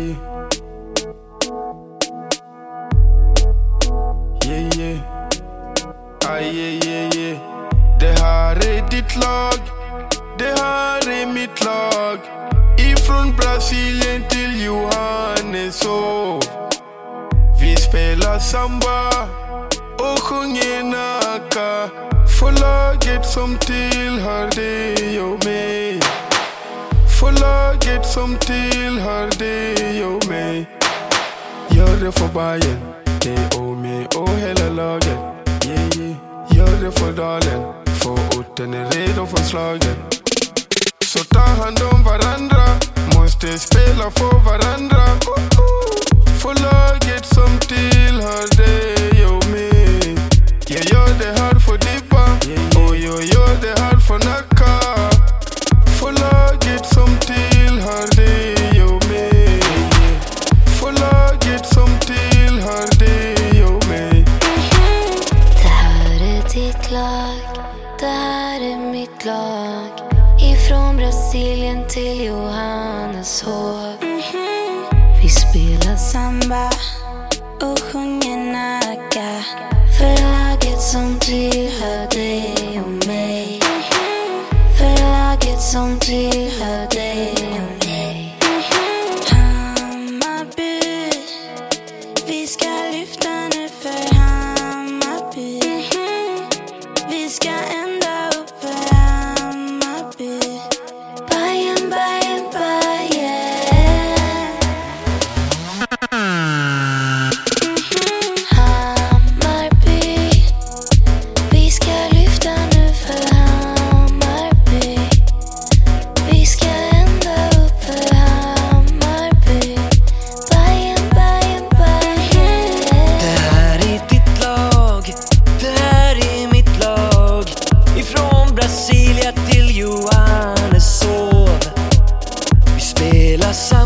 yeah. Yeah, yeah. Aj, yeah, yeah, yeah. Det här är ditt lag. Det här är mitt lag. Ifrån Brasilien till Johanneshov. Vi spelar samba och sjunger nacka. För laget som som tillhör dig och mig. Gör det för Bajen, dig och mig och hela laget. Yeah, yeah. Gör det för dalen, för orten är redo för slagen. Så ta hand om varandra, måste spela för varandra. Mitt lag. Ifrån Brasilien till Johanneshov. Vi spelar samba och sjunger nacka. För laget som tillhör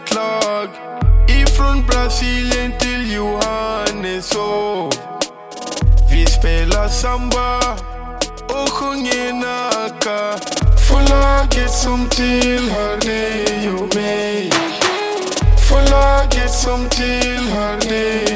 mitt lag. Ifrån Brasilien till Johanneshov. Vi spelar samba och sjunger nacka. För laget som tillhör dig och mig. För laget som tillhör dig.